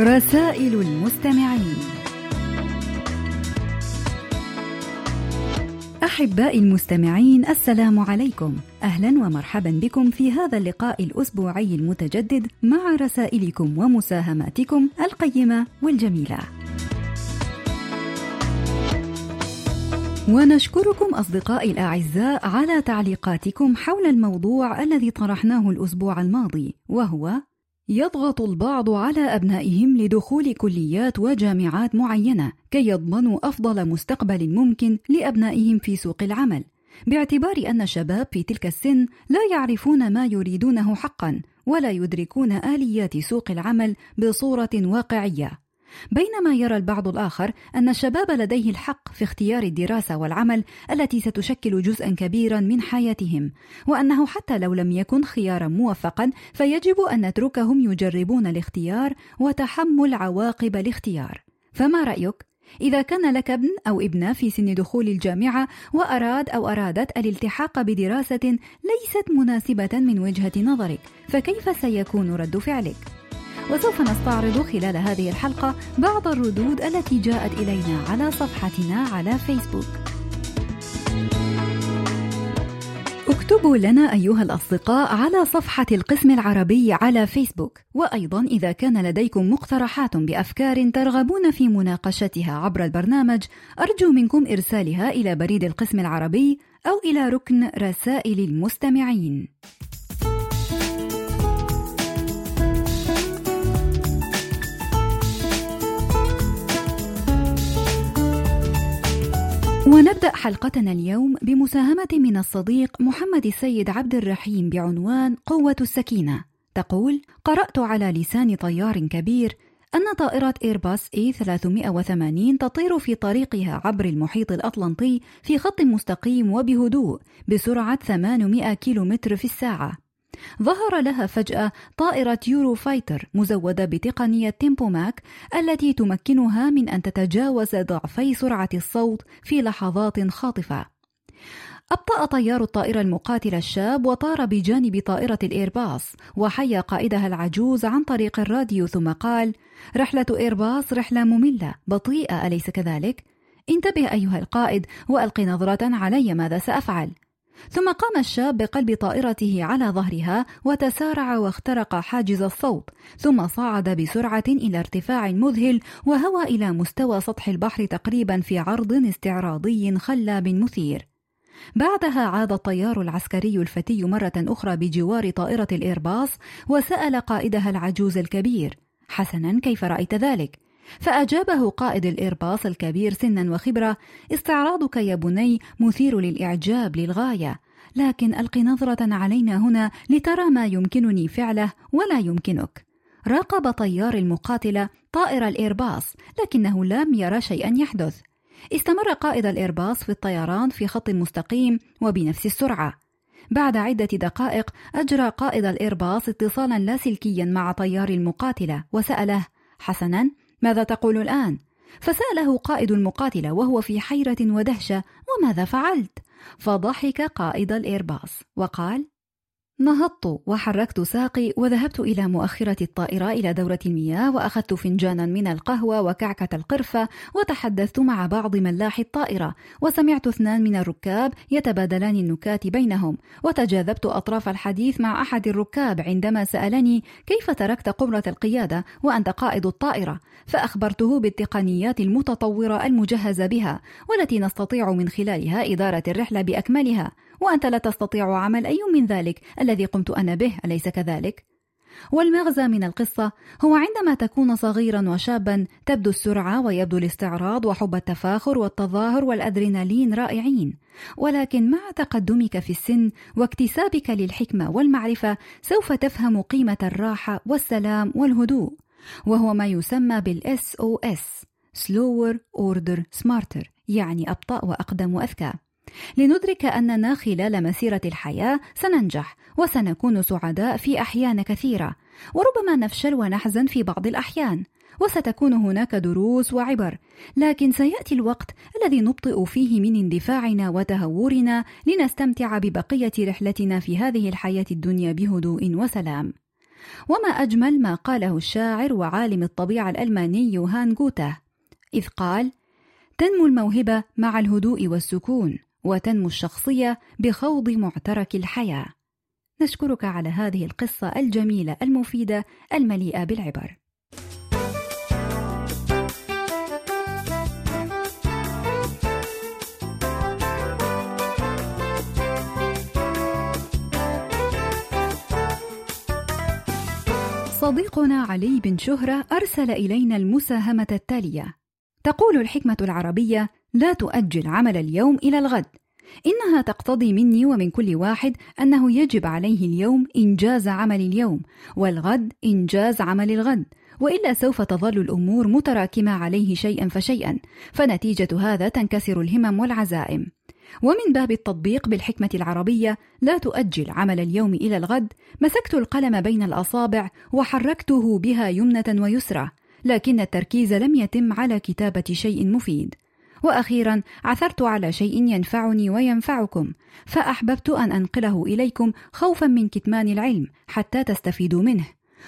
رسائل المستمعين. أحبائي المستمعين السلام عليكم. أهلا ومرحبا بكم في هذا اللقاء الأسبوعي المتجدد مع رسائلكم ومساهماتكم القيمة والجميلة. ونشكركم أصدقائي الأعزاء على تعليقاتكم حول الموضوع الذي طرحناه الأسبوع الماضي وهو يضغط البعض على أبنائهم لدخول كليات وجامعات معينة كي يضمنوا أفضل مستقبل ممكن لأبنائهم في سوق العمل. باعتبار أن الشباب في تلك السن لا يعرفون ما يريدونه حقا ولا يدركون آليات سوق العمل بصورة واقعية. بينما يرى البعض الآخر أن الشباب لديه الحق في اختيار الدراسة والعمل التي ستشكل جزءا كبيرا من حياتهم، وأنه حتى لو لم يكن خيارا موفقا فيجب أن نتركهم يجربون الاختيار وتحمل عواقب الاختيار. فما رأيك؟ إذا كان لك ابن أو ابنة في سن دخول الجامعة وأراد أو أرادت الالتحاق بدراسة ليست مناسبة من وجهة نظرك، فكيف سيكون رد فعلك؟ وسوف نستعرض خلال هذه الحلقة بعض الردود التي جاءت إلينا على صفحتنا على فيسبوك. اكتبوا لنا أيها الأصدقاء على صفحة القسم العربي على فيسبوك، وأيضا إذا كان لديكم مقترحات بأفكار ترغبون في مناقشتها عبر البرنامج، أرجو منكم إرسالها إلى بريد القسم العربي أو إلى ركن رسائل المستمعين. ونبدأ حلقتنا اليوم بمساهمة من الصديق محمد السيد عبد الرحيم بعنوان قوة السكينة. تقول: قرأت على لسان طيار كبير أن طائرة إيرباص A 380 تطير في طريقها عبر المحيط الأطلنطي في خط مستقيم وبهدوء بسرعة 800 كيلومتر في الساعة. ظهر لها فجأة طائرة يورو فايتر مزودة بتقنية Tempo Mach التي تمكنها من أن تتجاوز ضعفي سرعة الصوت في لحظات خاطفة. أبطأ طيار الطائرة المقاتلة الشاب وطار بجانب طائرة الإيرباص وحيا قائدها العجوز عن طريق الراديو ثم قال: رحلة إيرباص رحلة مملة بطيئة أليس كذلك؟ انتبه أيها القائد وألق نظرة علي ماذا سأفعل. ثم قام الشاب بقلب طائرته على ظهرها وتسارع واخترق حاجز الصوت ثم صعد بسرعة إلى ارتفاع مذهل وهوى إلى مستوى سطح البحر تقريبا في عرض استعراضي خلاب مثير بعدها عاد الطيار العسكري الفتي مرة أخرى بجوار طائرة الإيرباص وسأل قائدها العجوز الكبير: حسنا كيف رأيت ذلك؟ فأجابه قائد الإيرباص الكبير سنا وخبرة استعراضك يا بني مثير للإعجاب للغاية لكن ألق نظرة علينا هنا لترى ما يمكنني فعله ولا يمكنك. راقب طيار المقاتلة طائر الإيرباص لكنه لم يرى شيئا يحدث. استمر قائد الإيرباص في الطيران في خط مستقيم وبنفس السرعة. بعد عدة دقائق أجرى قائد الإيرباص اتصالا لاسلكيا مع طيار المقاتلة وسأله حسنا؟ ماذا تقول الآن؟ فسأله قائد المقاتلة وهو في حيرة ودهشة وماذا فعلت؟ فضحك قائد الإيرباص وقال نهضت وحركت ساقي وذهبت إلى مؤخرة الطائرة إلى دورة المياه وأخذت فنجانا من القهوة وكعكة القرفة وتحدثت مع بعض ملاح الطائرة وسمعت اثنان من الركاب يتبادلان النكات بينهم وتجاذبت أطراف الحديث مع أحد الركاب عندما سألني كيف تركت قمرة القيادة وأنت قائد الطائرة؟ فأخبرته بالتقنيات المتطورة المجهزة بها والتي نستطيع من خلالها إدارة الرحلة بأكملها وأنت لا تستطيع عمل أي من ذلك. الذي قمت أنا به أليس كذلك؟ والمغزى من القصة هو عندما تكون صغيرا وشابا تبدو السرعة ويبدو الاستعراض وحب التفاخر والتظاهر والأدرينالين رائعين. ولكن مع تقدمك في السن واكتسابك للحكمة والمعرفة سوف تفهم قيمة الراحة والسلام والهدوء. وهو ما يسمى بال SOS Slower Order Smarter يعني أبطأ وأقدم وأذكى. لندرك أننا خلال مسيرة الحياة سننجح وسنكون سعداء في أحيان كثيرة وربما نفشل ونحزن في بعض الأحيان وستكون هناك دروس وعبر لكن سيأتي الوقت الذي نبطئ فيه من اندفاعنا وتهورنا لنستمتع ببقية رحلتنا في هذه الحياة الدنيا بهدوء وسلام. وما أجمل ما قاله الشاعر وعالم الطبيعة الألماني يوهان جوته إذ قال تنمو الموهبة مع الهدوء والسكون وتنمو الشخصية بخوض معترك الحياة. نشكرك على هذه القصة الجميلة المفيدة المليئة بالعبر. صديقنا علي بن شهرة أرسل إلينا المساهمة التالية. تقول الحكمة العربية لا تؤجل عمل اليوم إلى الغد. إنها تقتضي مني ومن كل واحد أنه يجب عليه اليوم إنجاز عمل اليوم والغد إنجاز عمل الغد. وإلا سوف تظل الأمور متراكمة عليه شيئا فشيئا فنتيجة هذا تنكسر الهمم والعزائم. ومن باب التطبيق بالحكمة العربية لا تؤجل عمل اليوم إلى الغد. مسكت القلم بين الأصابع وحركته بها يمنة ويسرى لكن التركيز لم يتم على كتابة شيء مفيد. وأخيرا عثرت على شيء ينفعني وينفعكم فأحببت أن أنقله إليكم خوفا من كتمان العلم حتى تستفيدوا منه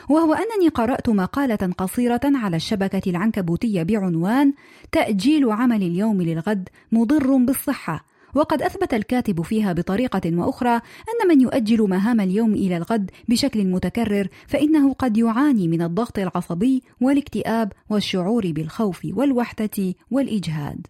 وهو أنني قرأت مقالة قصيرة على الشبكة العنكبوتية بعنوان تأجيل عمل اليوم للغد مضر بالصحة وقد أثبت الكاتب فيها بطريقة وأخرى أن من يؤجل مهام اليوم إلى الغد بشكل متكرر فإنه قد يعاني من الضغط العصبي والاكتئاب والشعور بالخوف والوحدة والإجهاد.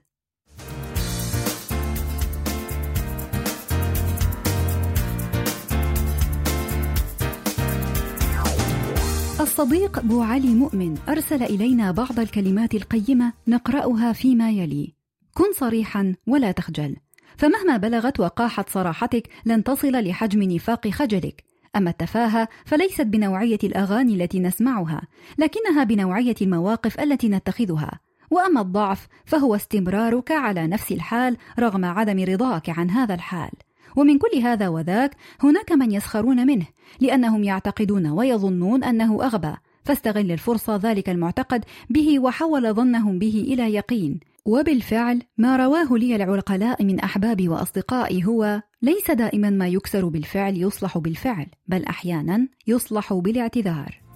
الصديق بو علي مؤمن أرسل إلينا بعض الكلمات القيمة نقرأها فيما يلي: كن صريحا ولا تخجل، فمهما بلغت وقاحت صراحتك لن تصل لحجم نفاق خجلك. أما التفاهة فليست بنوعية الأغاني التي نسمعها لكنها بنوعية المواقف التي نتخذها. وأما الضعف فهو استمرارك على نفس الحال رغم عدم رضاك عن هذا الحال. ومن كل هذا وذاك هناك من يسخرون منه لأنهم يعتقدون ويظنون أنه أغبى. فاستغل الفرصة ذلك المعتقد به وحول ظنهم به إلى يقين. وبالفعل ما رواه لي العقلاء من أحبابي وأصدقائي هو ليس دائما ما يكسر بالفعل يصلح بالفعل بل أحيانا يصلح بالاعتذار.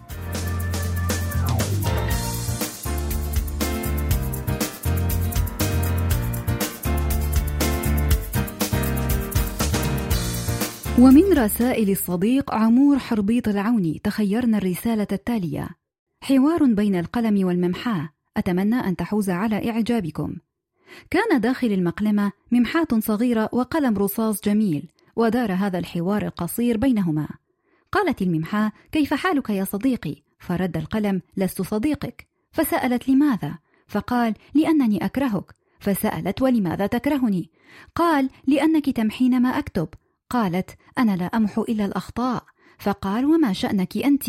ومن رسائل الصديق عمور حربيط العوني تخيرنا الرسالة التالية: حوار بين القلم والممحاة أتمنى أن تحوز على إعجابكم. كان داخل المقلمة ممحاة صغيرة وقلم رصاص جميل، ودار هذا الحوار القصير بينهما. قالت الممحاة: كيف حالك يا صديقي؟ فرد القلم: لست صديقك. فسألت لماذا؟ فقال: لأنني أكرهك. فسألت: ولماذا تكرهني؟ قال: لأنك تمحين ما أكتب. قالت: أنا لا أمحو إلا الأخطاء. فقال: وما شأنك أنت؟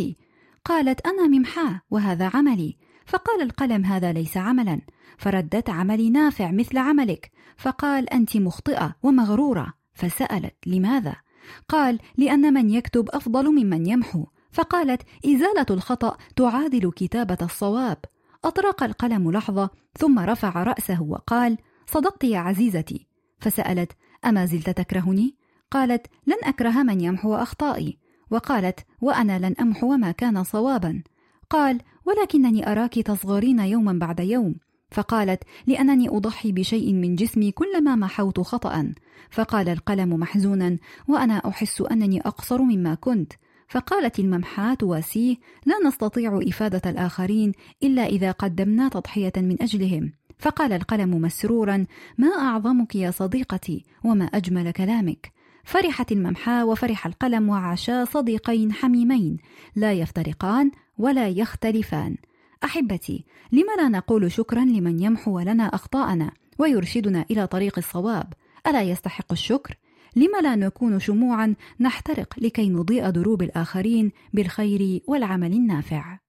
قالت: أنا ممحاة وهذا عملي. فقال القلم هذا ليس عملا. فردت عملي نافع مثل عملك. فقال أنت مخطئة ومغرورة. فسألت لماذا؟ قال لأن من يكتب أفضل ممن يمحو. فقالت إزالة الخطأ تعادل كتابة الصواب. أطرق القلم لحظة ثم رفع رأسه وقال صدقت يا عزيزتي. فسألت أما زلت تكرهني؟ قالت لن أكره من يمحو أخطائي. وقالت وأنا لن أمحو ما كان صوابا. قال ولكنني أراك تصغرين يوما بعد يوم. فقالت لأنني أضحي بشيء من جسمي كلما محوت خطأ فقال القلم محزونا وأنا أحس أنني أقصر مما كنت. فقالت الممحاة تواسيه لا نستطيع إفادة الآخرين إلا إذا قدمنا تضحية من أجلهم. فقال القلم مسرورا ما أعظمك يا صديقتي وما أجمل كلامك. فرحت الممحاة وفرح القلم وعاشا صديقين حميمين. لا يفترقان ولا يختلفان. أحبتي لم لا نقول شكرا لمن يمحو لنا أخطاءنا ويرشدنا إلى طريق الصواب؟ ألا يستحق الشكر؟ لم لا نكون شموعا نحترق لكي نضيء دروب الآخرين بالخير والعمل النافع؟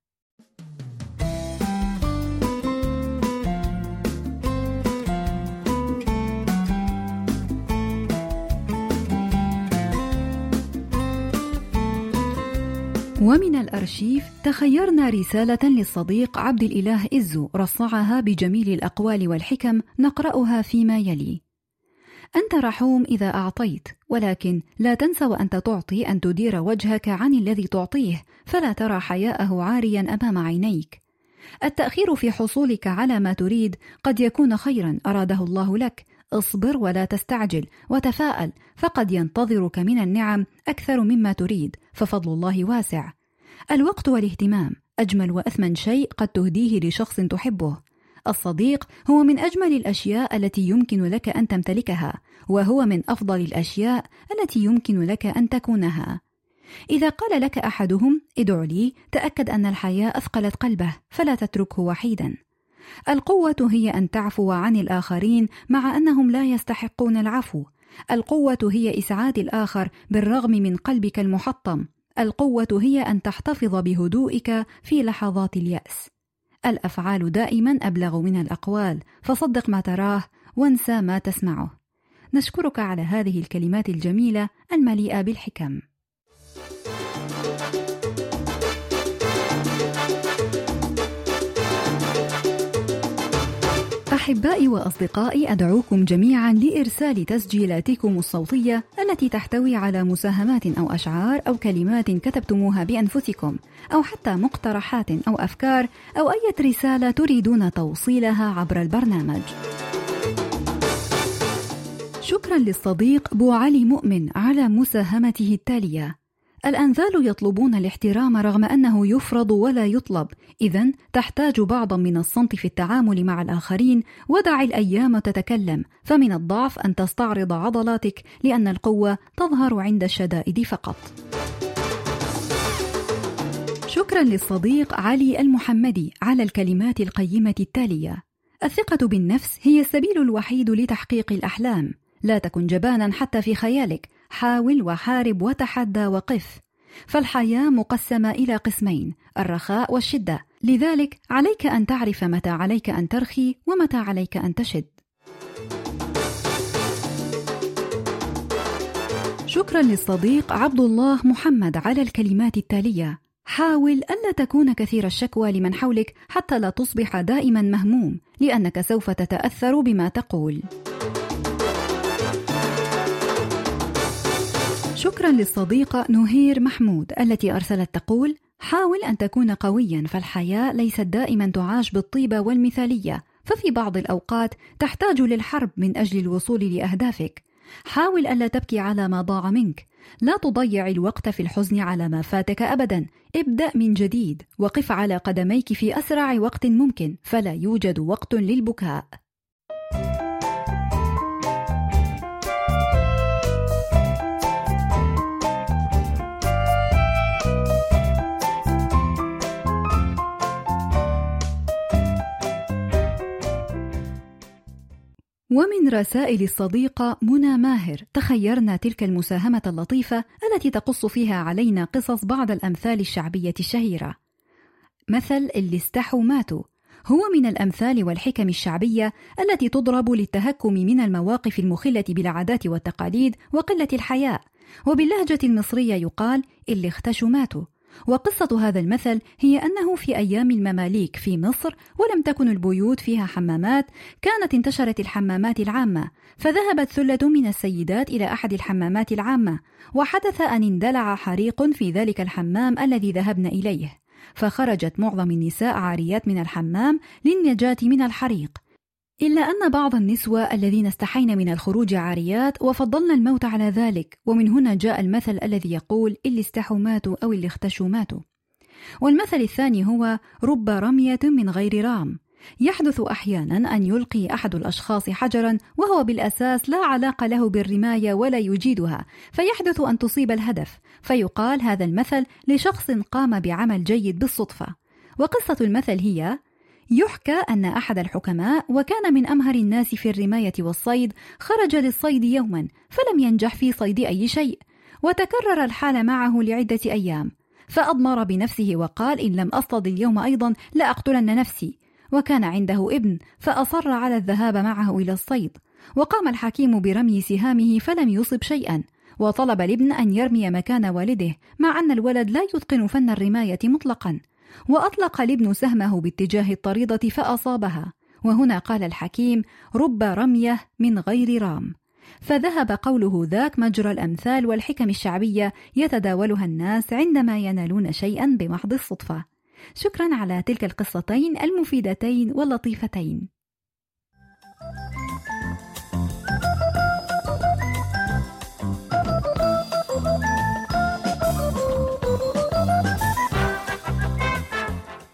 ومن الأرشيف تخيرنا رسالة للصديق عبد الإله إزو رصعها بجميل الأقوال والحكم نقرأها فيما يلي أنت رحوم إذا أعطيت، ولكن لا تنس وأنت تعطي أن تدير وجهك عن الذي تعطيه، فلا ترى حياءه عاريا أمام عينيك. التأخير في حصولك على ما تريد قد يكون خيرا أراده الله لك، اصبر ولا تستعجل وتفاءل فقد ينتظرك من النعم أكثر مما تريد، ففضل الله واسع. الوقت والاهتمام أجمل وأثمن شيء قد تهديه لشخص تحبه. الصديق هو من أجمل الأشياء التي يمكن لك أن تمتلكها وهو من أفضل الأشياء التي يمكن لك أن تكونها إذا قال لك أحدهم ادع لي تأكد أن الحياة أثقلت قلبه فلا تتركه وحيدا القوة هي أن تعفو عن الآخرين مع أنهم لا يستحقون العفو. القوة هي إسعاد الآخر بالرغم من قلبك المحطم. القوة هي أن تحتفظ بهدوئك في لحظات اليأس. الأفعال دائما أبلغ من الأقوال فصدق ما تراه وانسى ما تسمعه. نشكرك على هذه الكلمات الجميلة المليئة بالحكم. أحبائي وأصدقائي أدعوكم جميعا لإرسال تسجيلاتكم الصوتية التي تحتوي على مساهمات أو أشعار أو كلمات كتبتموها بأنفسكم أو حتى مقترحات أو أفكار أو أي رسالة تريدون توصيلها عبر البرنامج. شكرا للصديق بو علي مؤمن على مساهمته التالية الأنذال يطلبون الاحترام رغم أنه يفرض ولا يطلب، إذا تحتاج بعضا من الصمت في التعامل مع الآخرين، ودع الأيام تتكلم، فمن الضعف أن تستعرض عضلاتك لأن القوة تظهر عند الشدائد فقط. شكرا للصديق علي المحمدي على الكلمات القيمة التالية: الثقة بالنفس هي السبيل الوحيد لتحقيق الأحلام. لا تكن جبانا حتى في خيالك. حاول وحارب وتحدى وقف. فالحياة مقسمة إلى قسمين الرخاء والشدة. لذلك عليك أن تعرف متى عليك أن ترخي ومتى عليك أن تشد. شكرا للصديق عبد الله محمد على الكلمات التالية. حاول الا تكون كثير الشكوى لمن حولك حتى لا تصبح دائما مهموم لأنك سوف تتأثر بما تقول. شكرا للصديقة نهير محمود التي أرسلت تقول: حاول أن تكون قويا فالحياة ليست دائما تعاش بالطيبة والمثالية، ففي بعض الأوقات تحتاج للحرب من أجل الوصول لأهدافك. حاول ألا تبكي على ما ضاع منك، لا تضيع الوقت في الحزن على ما فاتك أبدا، ابدأ من جديد، وقف على قدميك في أسرع وقت ممكن، فلا يوجد وقت للبكاء. ومن رسائل الصديقة منى ماهر تخيرنا تلك المساهمة اللطيفة التي تقص فيها علينا قصص بعض الأمثال الشعبية الشهيرة. مثل اللي استحوا ماتوا هو من الأمثال والحكم الشعبية التي تضرب للتهكم من المواقف المخلة بالعادات والتقاليد وقلة الحياء، وباللهجة المصرية يقال اللي اختشوا ماتوا، وقصة هذا المثل هي أنه في أيام المماليك في مصر ولم تكن البيوت فيها حمامات كانت انتشرت الحمامات العامة فذهبت ثلة من السيدات إلى أحد الحمامات العامة وحدث أن اندلع حريق في ذلك الحمام الذي ذهبن إليه فخرجت معظم النساء عاريات من الحمام للنجاة من الحريق إلا أن بعض النسوة الذين استحين من الخروج عاريات وفضلن الموت على ذلك ومن هنا جاء المثل الذي يقول اللي استحوا ماتوا أو اللي اختشوا ماتوا والمثل الثاني هو رب رمية من غير رام يحدث أحيانا أن يلقي أحد الأشخاص حجرا وهو بالأساس لا علاقة له بالرماية ولا يجيدها فيحدث أن تصيب الهدف فيقال هذا المثل لشخص قام بعمل جيد بالصدفة. وقصة المثل هي يحكى أن أحد الحكماء وكان من أمهر الناس في الرماية والصيد خرج للصيد يوما فلم ينجح في صيد أي شيء وتكرر الحال معه لعدة أيام. فأضمر بنفسه وقال إن لم أصطد اليوم أيضا لأقتلن نفسي. وكان عنده ابن فأصر على الذهاب معه إلى الصيد. وقام الحكيم برمي سهامه فلم يصب شيئا. وطلب الابن أن يرمي مكان والده مع أن الولد لا يتقن فن الرماية مطلقا. وأطلق الابن سهمه باتجاه الطريدة فأصابها. وهنا قال الحكيم رب رمية من غير رام. فذهب قوله ذاك مجرى الأمثال والحكم الشعبية يتداولها الناس عندما ينالون شيئا بمحض الصدفة. شكرا على تلك القصتين المفيدتين واللطيفتين.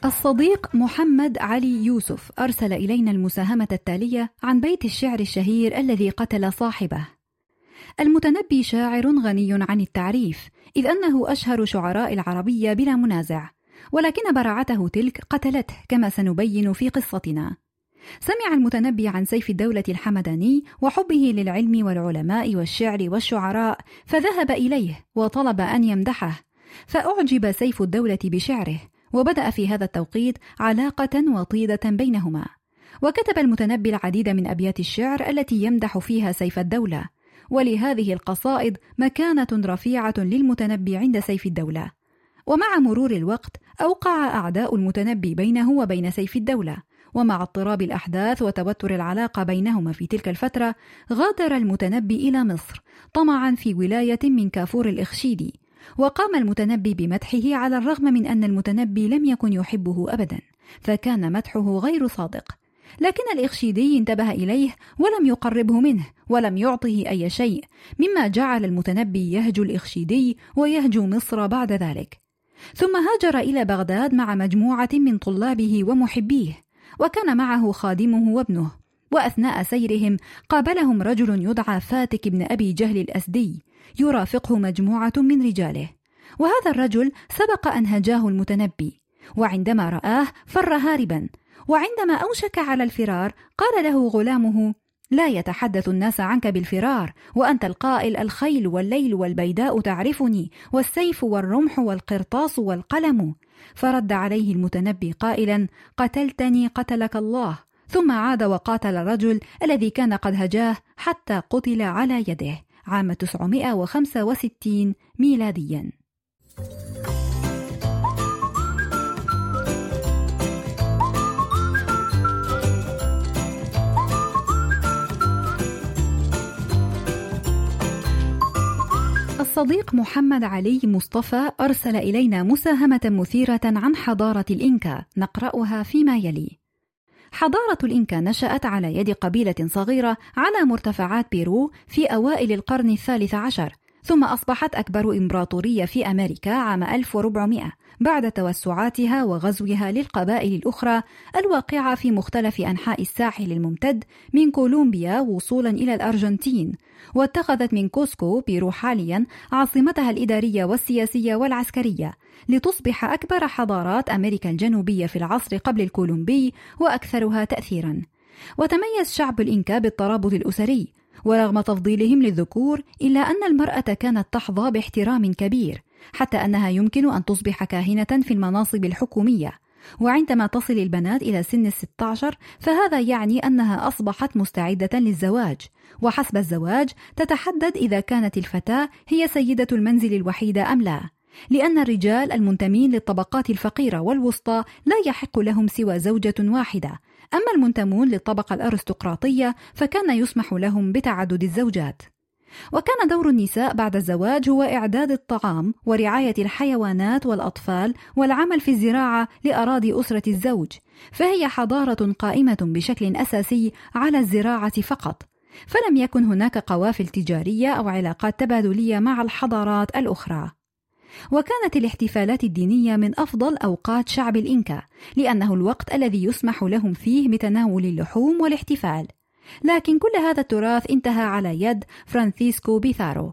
الصديق محمد علي يوسف أرسل إلينا المساهمة التالية عن بيت الشعر الشهير الذي قتل صاحبه. المتنبي شاعر غني عن التعريف، إذ أنه أشهر شعراء العربية بلا منازع، ولكن براعته تلك قتلته كما سنبين في قصتنا. سمع المتنبي عن سيف الدولة الحمداني وحبه للعلم والعلماء والشعر والشعراء، فذهب إليه وطلب أن يمدحه، فأعجب سيف الدولة بشعره، وبدأ في هذا التوقيت علاقة وطيدة بينهما. وكتب المتنبي العديد من أبيات الشعر التي يمدح فيها سيف الدولة. ولهذه القصائد مكانة رفيعة للمتنبي عند سيف الدولة. ومع مرور الوقت أوقع أعداء المتنبي بينه وبين سيف الدولة. ومع اضطراب الأحداث وتوتر العلاقة بينهما في تلك الفترة غادر المتنبي إلى مصر طمعا في ولاية من كافور الإخشيدي. وقام المتنبي بمدحه على الرغم من أن المتنبي لم يكن يحبه أبدا فكان مدحه غير صادق. لكن الإخشيدي انتبه إليه ولم يقربه منه ولم يعطه أي شيء مما جعل المتنبي يهجو الإخشيدي ويهجو مصر بعد ذلك. ثم هاجر إلى بغداد مع مجموعة من طلابه ومحبيه وكان معه خادمه وابنه وأثناء سيرهم قابلهم رجل يدعى فاتك بن أبي جهل الأسدي يرافقه مجموعة من رجاله. وهذا الرجل سبق أن هجاه المتنبي وعندما رآه فر هاربا. وعندما أوشك على الفرار قال له غلامه لا يتحدث الناس عنك بالفرار وأنت القائل الخيل والليل والبيداء تعرفني والسيف والرمح والقرطاس والقلم. فرد عليه المتنبي قائلا قتلتني قتلك الله. ثم عاد وقاتل الرجل الذي كان قد هجاه حتى قتل على يده. عام 965 ميلاديا. الصديق محمد علي مصطفى أرسل إلينا مساهمة مثيرة عن حضارة الإنكا نقرأها فيما يلي. حضارة الإنكا نشأت على يد قبيلة صغيرة على مرتفعات بيرو في أوائل القرن الثالث عشر ثم أصبحت أكبر إمبراطورية في أمريكا عام 1400 بعد توسعاتها وغزوها للقبائل الأخرى الواقعة في مختلف أنحاء الساحل الممتد من كولومبيا وصولا إلى الأرجنتين واتخذت من كوسكو بيرو حاليا عاصمتها الإدارية والسياسية والعسكرية لتصبح أكبر حضارات أمريكا الجنوبية في العصر قبل الكولومبي وأكثرها تأثيرا. وتميز شعب الإنكا بالترابط الأسري ورغم تفضيلهم للذكور إلا أن المرأة كانت تحظى باحترام كبير حتى أنها يمكن أن تصبح كاهنة في المناصب الحكومية. وعندما تصل البنات إلى سن الستة عشر فهذا يعني أنها أصبحت مستعدة للزواج. وحسب الزواج تتحدد إذا كانت الفتاة هي سيدة المنزل الوحيدة أم لا. لأن الرجال المنتمين للطبقات الفقيرة والوسطى لا يحق لهم سوى زوجة واحدة. أما المنتمون للطبقة الأرستقراطية فكان يسمح لهم بتعدد الزوجات. وكان دور النساء بعد الزواج هو إعداد الطعام ورعاية الحيوانات والأطفال والعمل في الزراعة لأراضي أسرة الزوج فهي حضارة قائمة بشكل أساسي على الزراعة فقط. فلم يكن هناك قوافل تجارية أو علاقات تبادلية مع الحضارات الأخرى. وكانت الاحتفالات الدينية من أفضل أوقات شعب الإنكا لأنه الوقت الذي يسمح لهم فيه بتناول اللحوم والاحتفال. لكن كل هذا التراث انتهى على يد فرانسيسكو بيثارو.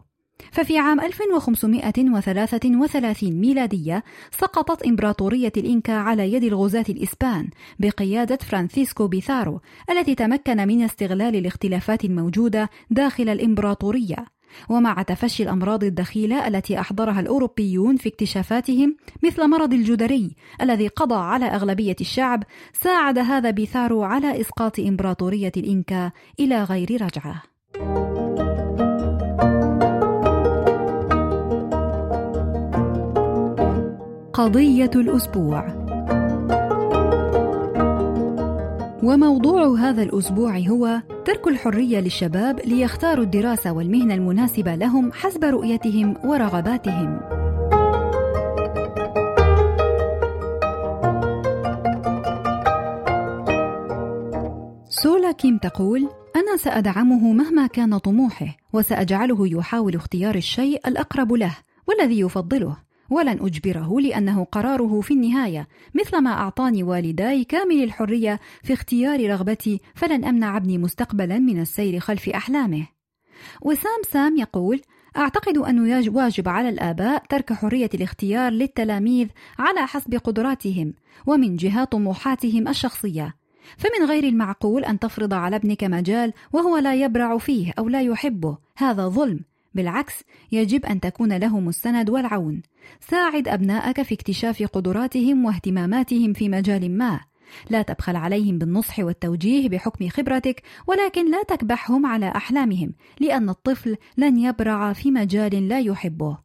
ففي عام 1533 ميلادية سقطت إمبراطورية الإنكا على يد الغزاة الإسبان بقيادة فرانسيسكو بيثارو الذي تمكن من استغلال الاختلافات الموجودة داخل الإمبراطورية. ومع تفشي الأمراض الدخيلة التي أحضرها الأوروبيون في اكتشافاتهم مثل مرض الجدري الذي قضى على أغلبية الشعب ساعد هذا بيثارو على إسقاط إمبراطورية الإنكا إلى غير رجعة. قضية الأسبوع. وموضوع هذا الأسبوع هو ترك الحرية للشباب ليختاروا الدراسة والمهنة المناسبة لهم حسب رؤيتهم ورغباتهم. سولا كيم تقول: أنا سأدعمه مهما كان طموحه، وسأجعله يحاول اختيار الشيء الأقرب له والذي يفضله، ولن أجبره لأنه قراره في النهاية. مثلما أعطاني والداي كامل الحرية في اختيار رغبتي فلن أمنع ابني مستقبلا من السير خلف أحلامه. وسام سام يقول أعتقد أنه واجب على الآباء ترك حرية الاختيار للتلاميذ على حسب قدراتهم ومن جهة طموحاتهم الشخصية. فمن غير المعقول أن تفرض على ابنك مجال وهو لا يبرع فيه أو لا يحبه. هذا ظلم. بالعكس يجب أن تكون لهم السند والعون. ساعد أبنائك في اكتشاف قدراتهم واهتماماتهم في مجال ما. لا تبخل عليهم بالنصح والتوجيه بحكم خبرتك ولكن لا تكبحهم على أحلامهم لأن الطفل لن يبرع في مجال لا يحبه.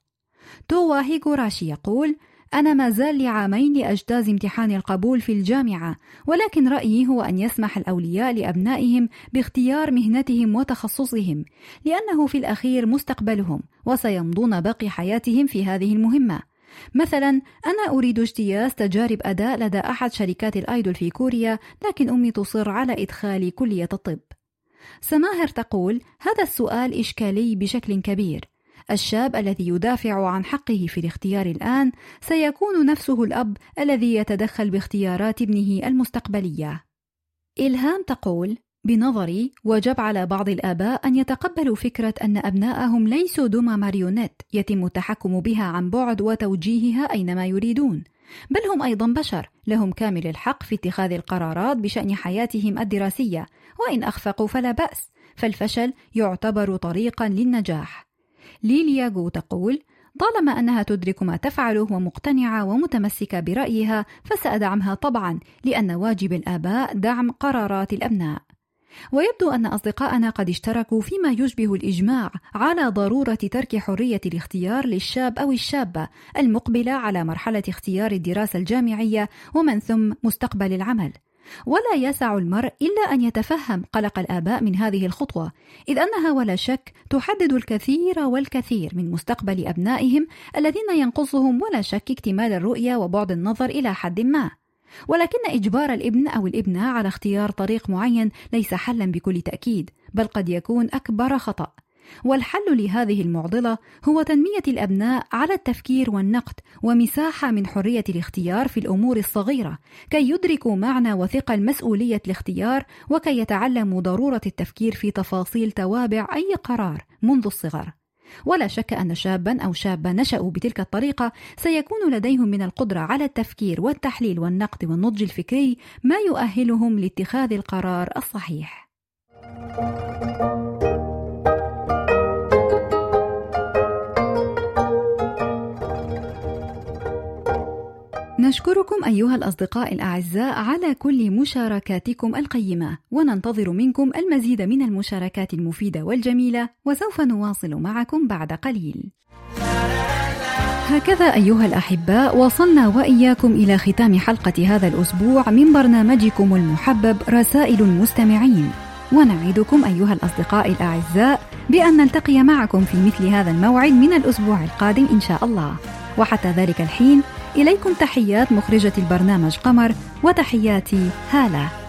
توا هيغوراشي يقول أنا ما زال لي عامين لأجتاز امتحان القبول في الجامعة، ولكن رأيي هو أن يسمح الأولياء لأبنائهم باختيار مهنتهم وتخصصهم، لأنه في الأخير مستقبلهم، وسيمضون باقي حياتهم في هذه المهمة. مثلا أنا أريد اجتياز تجارب أداء لدى أحد شركات الآيدول في كوريا، لكن أمي تصر على إدخالي كلية الطب. سماهر تقول: هذا السؤال إشكالي بشكل كبير. الشاب الذي يدافع عن حقه في الاختيار الآن سيكون نفسه الأب الذي يتدخل باختيارات ابنه المستقبلية. إلهام تقول: بنظري وجب على بعض الآباء أن يتقبلوا فكرة أن أبناءهم ليسوا دمى ماريونيت يتم التحكم بها عن بعد وتوجيهها أينما يريدون، بل هم أيضا بشر لهم كامل الحق في اتخاذ القرارات بشأن حياتهم الدراسية، وإن أخفقوا فلا بأس، فالفشل يعتبر طريقا للنجاح. ليليا جو تقول طالما أنها تدرك ما تفعله ومقتنعة ومتمسكة برأيها فسأدعمها طبعا لأن واجب الآباء دعم قرارات الأبناء. ويبدو أن أصدقاءنا قد اشتركوا فيما يشبه الإجماع على ضرورة ترك حرية الاختيار للشاب أو الشابة المقبلة على مرحلة اختيار الدراسة الجامعية ومن ثم مستقبل العمل. ولا يسع المرء إلا أن يتفهم قلق الآباء من هذه الخطوة إذ أنها ولا شك تحدد الكثير والكثير من مستقبل أبنائهم الذين ينقصهم ولا شك اكتمال الرؤية وبعد النظر إلى حد ما. ولكن إجبار الابن أو الابنة على اختيار طريق معين ليس حلا بكل تأكيد بل قد يكون أكبر خطأ. والحل لهذه المعضلة هو تنمية الأبناء على التفكير والنقد ومساحة من حرية الاختيار في الأمور الصغيرة كي يدركوا معنى وثقل مسؤوليه الاختيار وكي يتعلموا ضرورة التفكير في تفاصيل توابع أي قرار منذ الصغر ولا شك أن شابا أو شابة نشأوا بتلك الطريقة سيكون لديهم من القدرة على التفكير والتحليل والنقد والنضج الفكري ما يؤهلهم لاتخاذ القرار الصحيح. نشكركم أيها الأصدقاء الأعزاء على كل مشاركاتكم القيمة وننتظر منكم المزيد من المشاركات المفيدة والجميلة وسوف نواصل معكم بعد قليل. هكذا أيها الأحباء وصلنا وإياكم إلى ختام حلقة هذا الأسبوع من برنامجكم المحبب رسائل المستمعين. ونعدكم أيها الأصدقاء الأعزاء بأن نلتقي معكم في مثل هذا الموعد من الأسبوع القادم إن شاء الله. وحتى ذلك الحين إليكم تحيات مخرجة البرنامج قمر وتحياتي هالة.